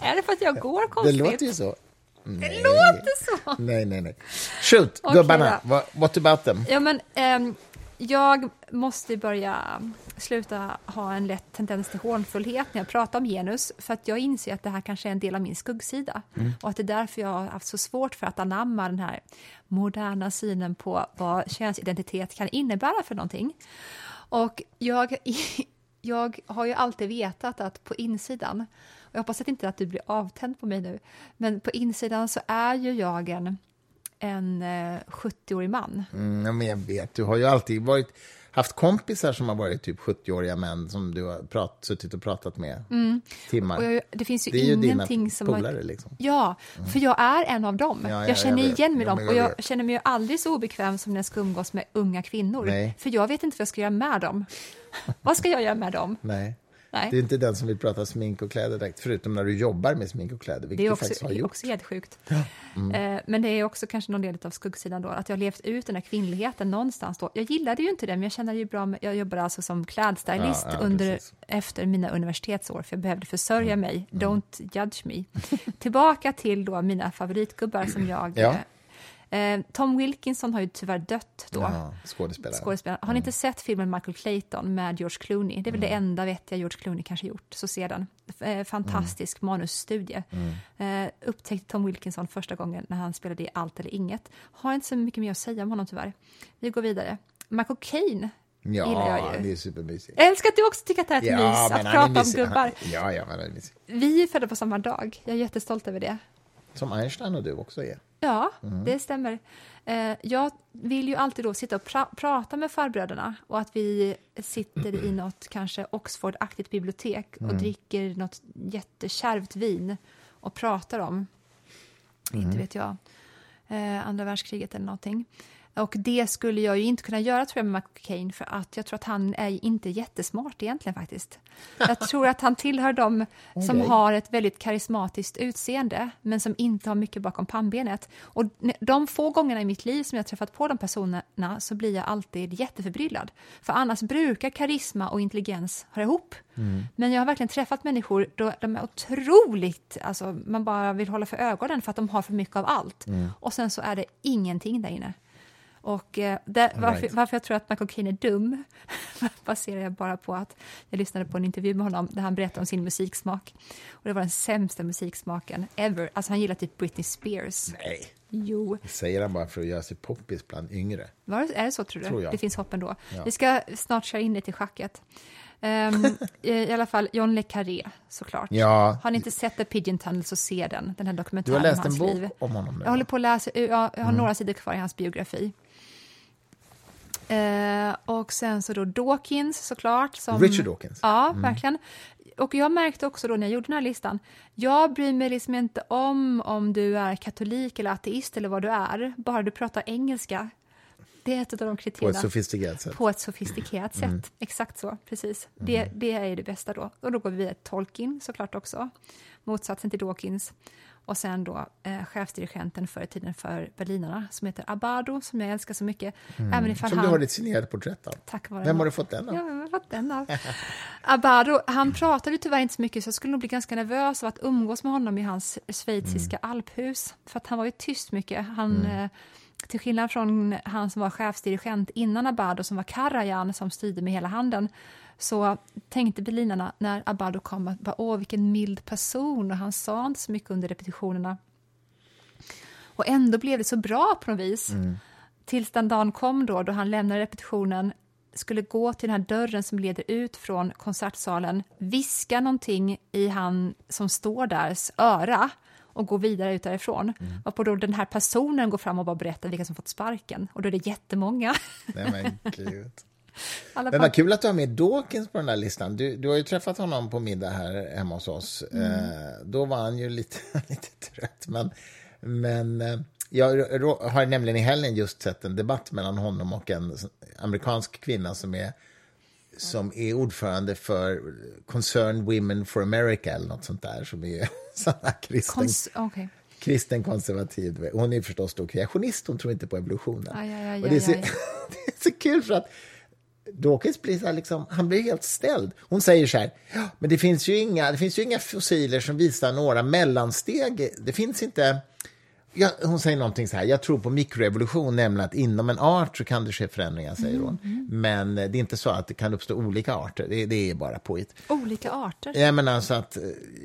Är det för att jag går konstigt? Det låter ju så. Nej. Det låter så! Nej, nej, nej. Shoot, okay, gubbarna. What about them? Ja, men, um, jag måste börja sluta ha en lätt tendens till hånfullhet när jag pratar om genus, för att jag inser att det här kanske är en del av min skuggsida. Mm. Och att det är därför jag har haft så svårt för att anamma den här moderna synen på vad könsidentitet kan innebära för någonting. Och jag, jag har ju alltid vetat att på insidan, och jag hoppas att inte att du blir avtänd på mig nu, men på insidan så är ju jag en en eh, 70-årig man. Mm, men jag vet, du har ju alltid varit, haft kompisar som har varit typ 70-åriga män som du har prat, suttit och pratat med mm. timmar. Jag, det finns ju det är ingenting ju som... polare liksom. Ja, mm. för jag är en av dem. Ja, ja, jag känner jag igen mig dem och jag känner mig aldrig så obekväm som när jag ska umgås med unga kvinnor. Nej. För jag vet inte vad jag ska göra med dem. vad ska jag göra med dem? Nej. Nej. Det är inte den som vill prata smink och kläder direkt, förutom när du jobbar med smink och kläder, vilket det är också, du faktiskt har gjort. Det är också jättesjukt. Ja. Mm. Eh, men det är också kanske någon del av skuggsidan då, att jag har levt ut den här kvinnligheten någonstans då. Jag gillade ju inte det, men jag känner ju bra med, jag jobbade alltså som klädstylist ja, ja, under, efter mina universitetsår, för jag behövde försörja mm. mig. Mm. Don't judge me. [LAUGHS] Tillbaka till då mina favoritgubbar som jag eh, Eh, Tom Wilkinson har ju tyvärr dött då. Ja, skådespelare. skådespelare. Har ni inte sett filmen Michael Clayton med George Clooney? Det är väl mm. det enda vettiga George Clooney kanske gjort. Så se den. Eh, fantastisk mm. manusstudie. Mm. Eh, upptäckte Tom Wilkinson första gången när han spelade i Allt eller inget. Har inte så mycket mer att säga om honom tyvärr. Vi går vidare. Michael Caine Ja, det är supermysigt. Jag älskar att du också tycker att det är ett ja, mys att prata om gubbar. Ja, ja, men är. Vi är födda på samma dag. Jag är jättestolt över det. Som Einstein och du också är. Ja, mm. det stämmer. Eh, jag vill ju alltid då sitta och pra prata med farbröderna och att vi sitter i något kanske Oxford-aktigt bibliotek och mm. dricker något jättekärvt vin och pratar om, mm. inte vet jag, eh, andra världskriget eller någonting. Och det skulle jag ju inte kunna göra tror jag med McCain för att jag tror att han är inte jättesmart egentligen faktiskt. Jag tror att han tillhör dem [LAUGHS] som okay. har ett väldigt karismatiskt utseende men som inte har mycket bakom pannbenet. Och de få gångerna i mitt liv som jag träffat på de personerna så blir jag alltid jätteförbryllad. För annars brukar karisma och intelligens höra ihop. Mm. Men jag har verkligen träffat människor då de är otroligt, alltså man bara vill hålla för ögonen för att de har för mycket av allt. Mm. Och sen så är det ingenting där inne. Och eh, där, varför, right. varför, jag tror att Michael Caine är dum [LAUGHS] baserar jag bara på att jag lyssnade på en intervju med honom där han berättade om sin musiksmak. Och det var den sämsta musiksmaken ever. Alltså han gillar typ Britney Spears. Nej. Jo. Det säger han bara för att göra sig poppis bland yngre. Var, är det så tror du? Tror det finns hopp ändå. Ja. Vi ska snart köra in det till schacket. [LAUGHS] Um, I alla fall John Le Carré, såklart. Ja. Har ni inte sett The Pigeon Tunnel så se den, den här dokumentären Du har läst en bok liv. om honom nu? Jag håller på att läsa, jag har mm. några sidor kvar i hans biografi. Eh, och sen så då Dawkins såklart. Som, Richard Dawkins. Ja, mm. verkligen. Och jag märkte också då när jag gjorde den här listan, jag bryr mig liksom inte om om du är katolik eller ateist eller vad du är, bara du pratar engelska. Det är ett av de kriterierna. På ett sofistikerat sätt. På ett sofistikerat mm. sätt, exakt så, precis. Mm. Det, det är det bästa då. Och då går vi till Tolkien såklart också, motsatsen till Dawkins. Och sen då eh, chefsdirigenten förr i tiden för Berlinarna som heter Abado, som jag älskar så mycket. Mm. Även som han... du har ditt signerade porträtt av. Tack vare Vem har du fått den av? Ja, vem har fått den av? [LAUGHS] Abado, han pratade tyvärr inte så mycket så jag skulle nog bli ganska nervös av att umgås med honom i hans schweiziska mm. alphus. För att han var ju tyst mycket. Han... Mm. Eh, till skillnad från han som var chefsdirigent innan Abado, som var Karajan, som styrde med hela handen, så tänkte berlinarna när Abado kom att åh vilken mild person och han sa inte så mycket under repetitionerna. Och ändå blev det så bra på något vis. Mm. Tills den dagen kom då, då han lämnade repetitionen skulle gå till den här dörren som leder ut från konsertsalen, viska någonting i han som står därs öra och gå vidare ut därifrån. Mm. Varpå då den här personen går fram och bara berättar vilka som fått sparken. Och då är det jättemånga. Nej men gud. Men vad kul att du har med Dawkins på den där listan. Du, du har ju träffat honom på middag här hemma hos oss. Mm. Eh, då var han ju lite, [LAUGHS] lite trött. Men, men eh, jag har nämligen i helgen just sett en debatt mellan honom och en amerikansk kvinna som är som är ordförande för Concerned Women for America eller något sånt där som är [LAUGHS] såna kristen, Kons okay. kristen konservativ. Hon är förstås då kreationist, hon tror inte på evolutionen. Aj, aj, aj, och det, är så, [LAUGHS] det är så kul för att Dawkins blir så liksom, han blir helt ställd. Hon säger så här, men det finns, ju inga, det finns ju inga fossiler som visar några mellansteg. Det finns inte Ja, hon säger någonting så här, jag tror på mikroevolution, nämligen att inom en art så kan det ske förändringar, säger Mm, hon. Men det är inte så att det kan uppstå olika arter, det, det är bara påhitt. Olika arter. Jag menar alltså att,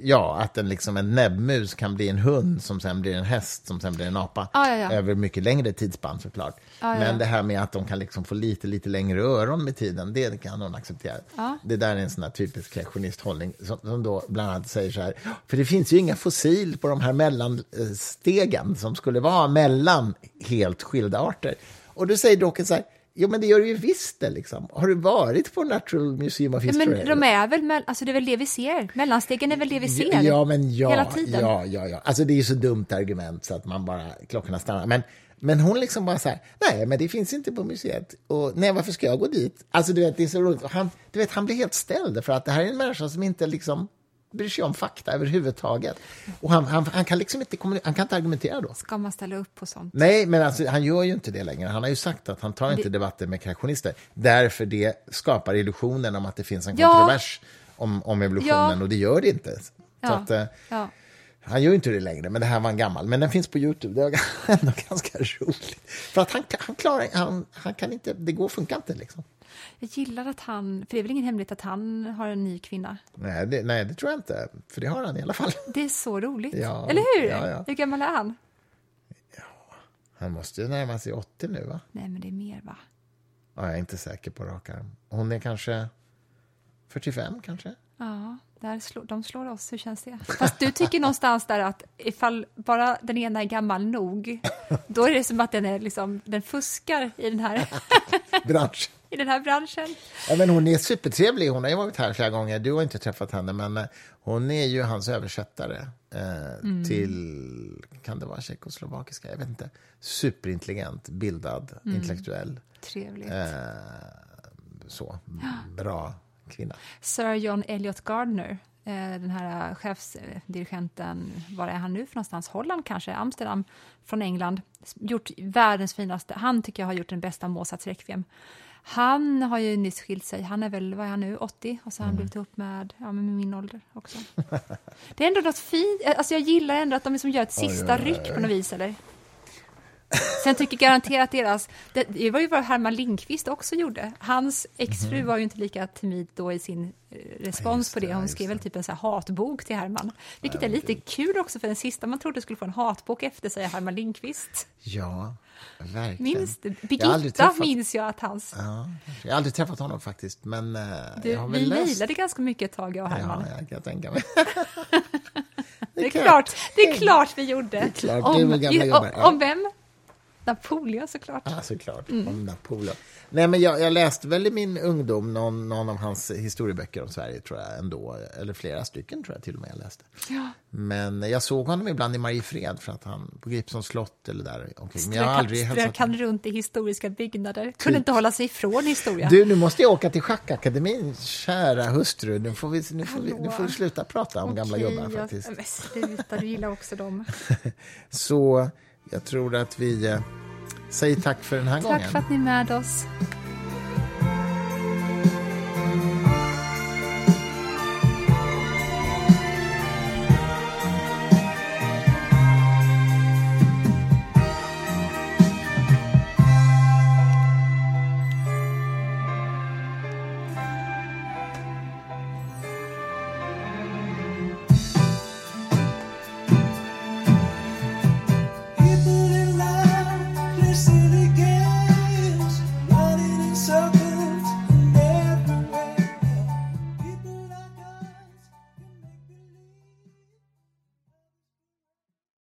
ja, att en, liksom en näbbmus kan bli en hund som sen blir en häst som sen blir en apa. Ja, ja, ja. Över mycket längre tidsspann såklart. Ja, ja, Men ja. det här med att de kan liksom få lite, lite längre öron med tiden, det kan hon acceptera. Ja. Det där är en sån här typisk kreationisthållning som, som då bland annat säger så här, för det finns ju inga fossil på de här mellanstegen som skulle vara mellan helt skilda arter. Och då säger Dawkins så här, jo men det gör det ju visst det liksom. Har du varit på Natural Museum of History? men de är väl, alltså det är väl det vi ser. Mellanstegen är väl det vi ser Ja, men ja, hela tiden. Ja, ja, ja. Alltså det är ju så dumt argument så att man bara, klockorna stannar. Men, men hon liksom bara så här, nej, men det finns inte på museet. Och nej, varför ska jag gå dit? Alltså du vet, det är så roligt. Han, du vet, han blir helt ställd för att det här är en människa som inte liksom bryr sig om fakta överhuvudtaget. Och han, han, han kan liksom inte, han kan inte argumentera då. Ska man ställa upp på sånt? Nej, men alltså, han gör ju inte det längre. Han har ju sagt att han tar inte debatter med kreationister därför det skapar illusionen om att det finns en Ja. kontrovers om, om evolutionen Ja. och det gör det inte. Så Ja. att, eh, Ja. han gör inte det längre, men det här var en gammal. Men den finns på Youtube, det är [LAUGHS] ändå ganska roligt. För att han, han klarar, han, han kan inte, det går, funkar inte liksom. Jag gillar att han, för det är väl ingen hemlighet att han har en ny kvinna. Nej det, nej, det tror jag inte, för det har han i alla fall. Det är så roligt. Ja, Eller hur? ja, ja. Hur gammal är han? Han måste ju närma sig 80 nu, va? Nej, men det är mer va? Ja, jag är inte säker på rak arm. Hon är kanske 45, kanske? Ja, där slår, de slår oss. Hur känns det? Fast du tycker någonstans där att ifall bara den ena är gammal nog, då är det som att den, är liksom, den fuskar i den här, [LAUGHS] Bransch. I den här branschen. Ja, men hon är supertrevlig. Hon har varit här flera gånger. Du har inte träffat henne, men eh, hon är ju hans översättare eh, Mm. till, kan det vara tjeckoslovakiska? Jag vet inte. Superintelligent, bildad, Mm. intellektuell. Trevligt. Eh, så, bra kvinna. Sir John Elliot Gardner, eh, den här chefsdirigenten, var är han nu för någonstans? Holland kanske? Amsterdam från England. Gjort världens finaste, han tycker jag har gjort den bästa Mozarts Requiem. Han har ju nyss skilt sig, han är väl, vad är han nu, 80? Och så har han blivit ihop med, ja, med min ålder också. [LAUGHS] Det är ändå något fint, alltså jag gillar ändå att de liksom gör ett sista ryck på något vis, eller? Sen tycker jag garanterat deras, det, var ju vad Herman Lindqvist också gjorde. Hans exfru var ju inte lika timid då i sin eh, respons Just på det. Hon skrev väl typ en så hatbok till Herman. Vilket är lite kul också för den sista man trodde skulle få en hatbok efter sig, Herman Lindqvist. Ja, verkligen. Minns du? Jag Birgitta träffat- minns jag att hans... Ja, jag har aldrig träffat honom faktiskt, men eh, Du, jag har väl vi läst. mejlade ganska mycket ett tag, jag och Herman. Ja, jag kan tänka mig. [LAUGHS] det, är klart, det är klart vi gjorde. Det är klart, det är gamla om. Ja. om vem? Napoleon såklart. Ja, såklart. Mm. Om Napoleon. Nej, men jag, jag läste väl i min ungdom någon, någon av hans historieböcker om Sverige, tror jag ändå. Eller flera stycken, tror jag till och med jag läste. Ja. Men jag såg honom ibland i Mariefred, för att han, på Gripsholms slott eller där omkring. Men jag har aldrig strök han runt i historiska byggnader. Kunde inte hålla sig ifrån historia. Du, nu måste jag åka till Schackakademin, kära hustru. Nu får vi, nu får vi, nu får vi sluta prata om gamla Okej, gubbar jag- faktiskt. Men sluta, du gillar också dem. [LAUGHS] Så jag tror att vi eh, säger tack för den här gången. Tack för att ni är med oss.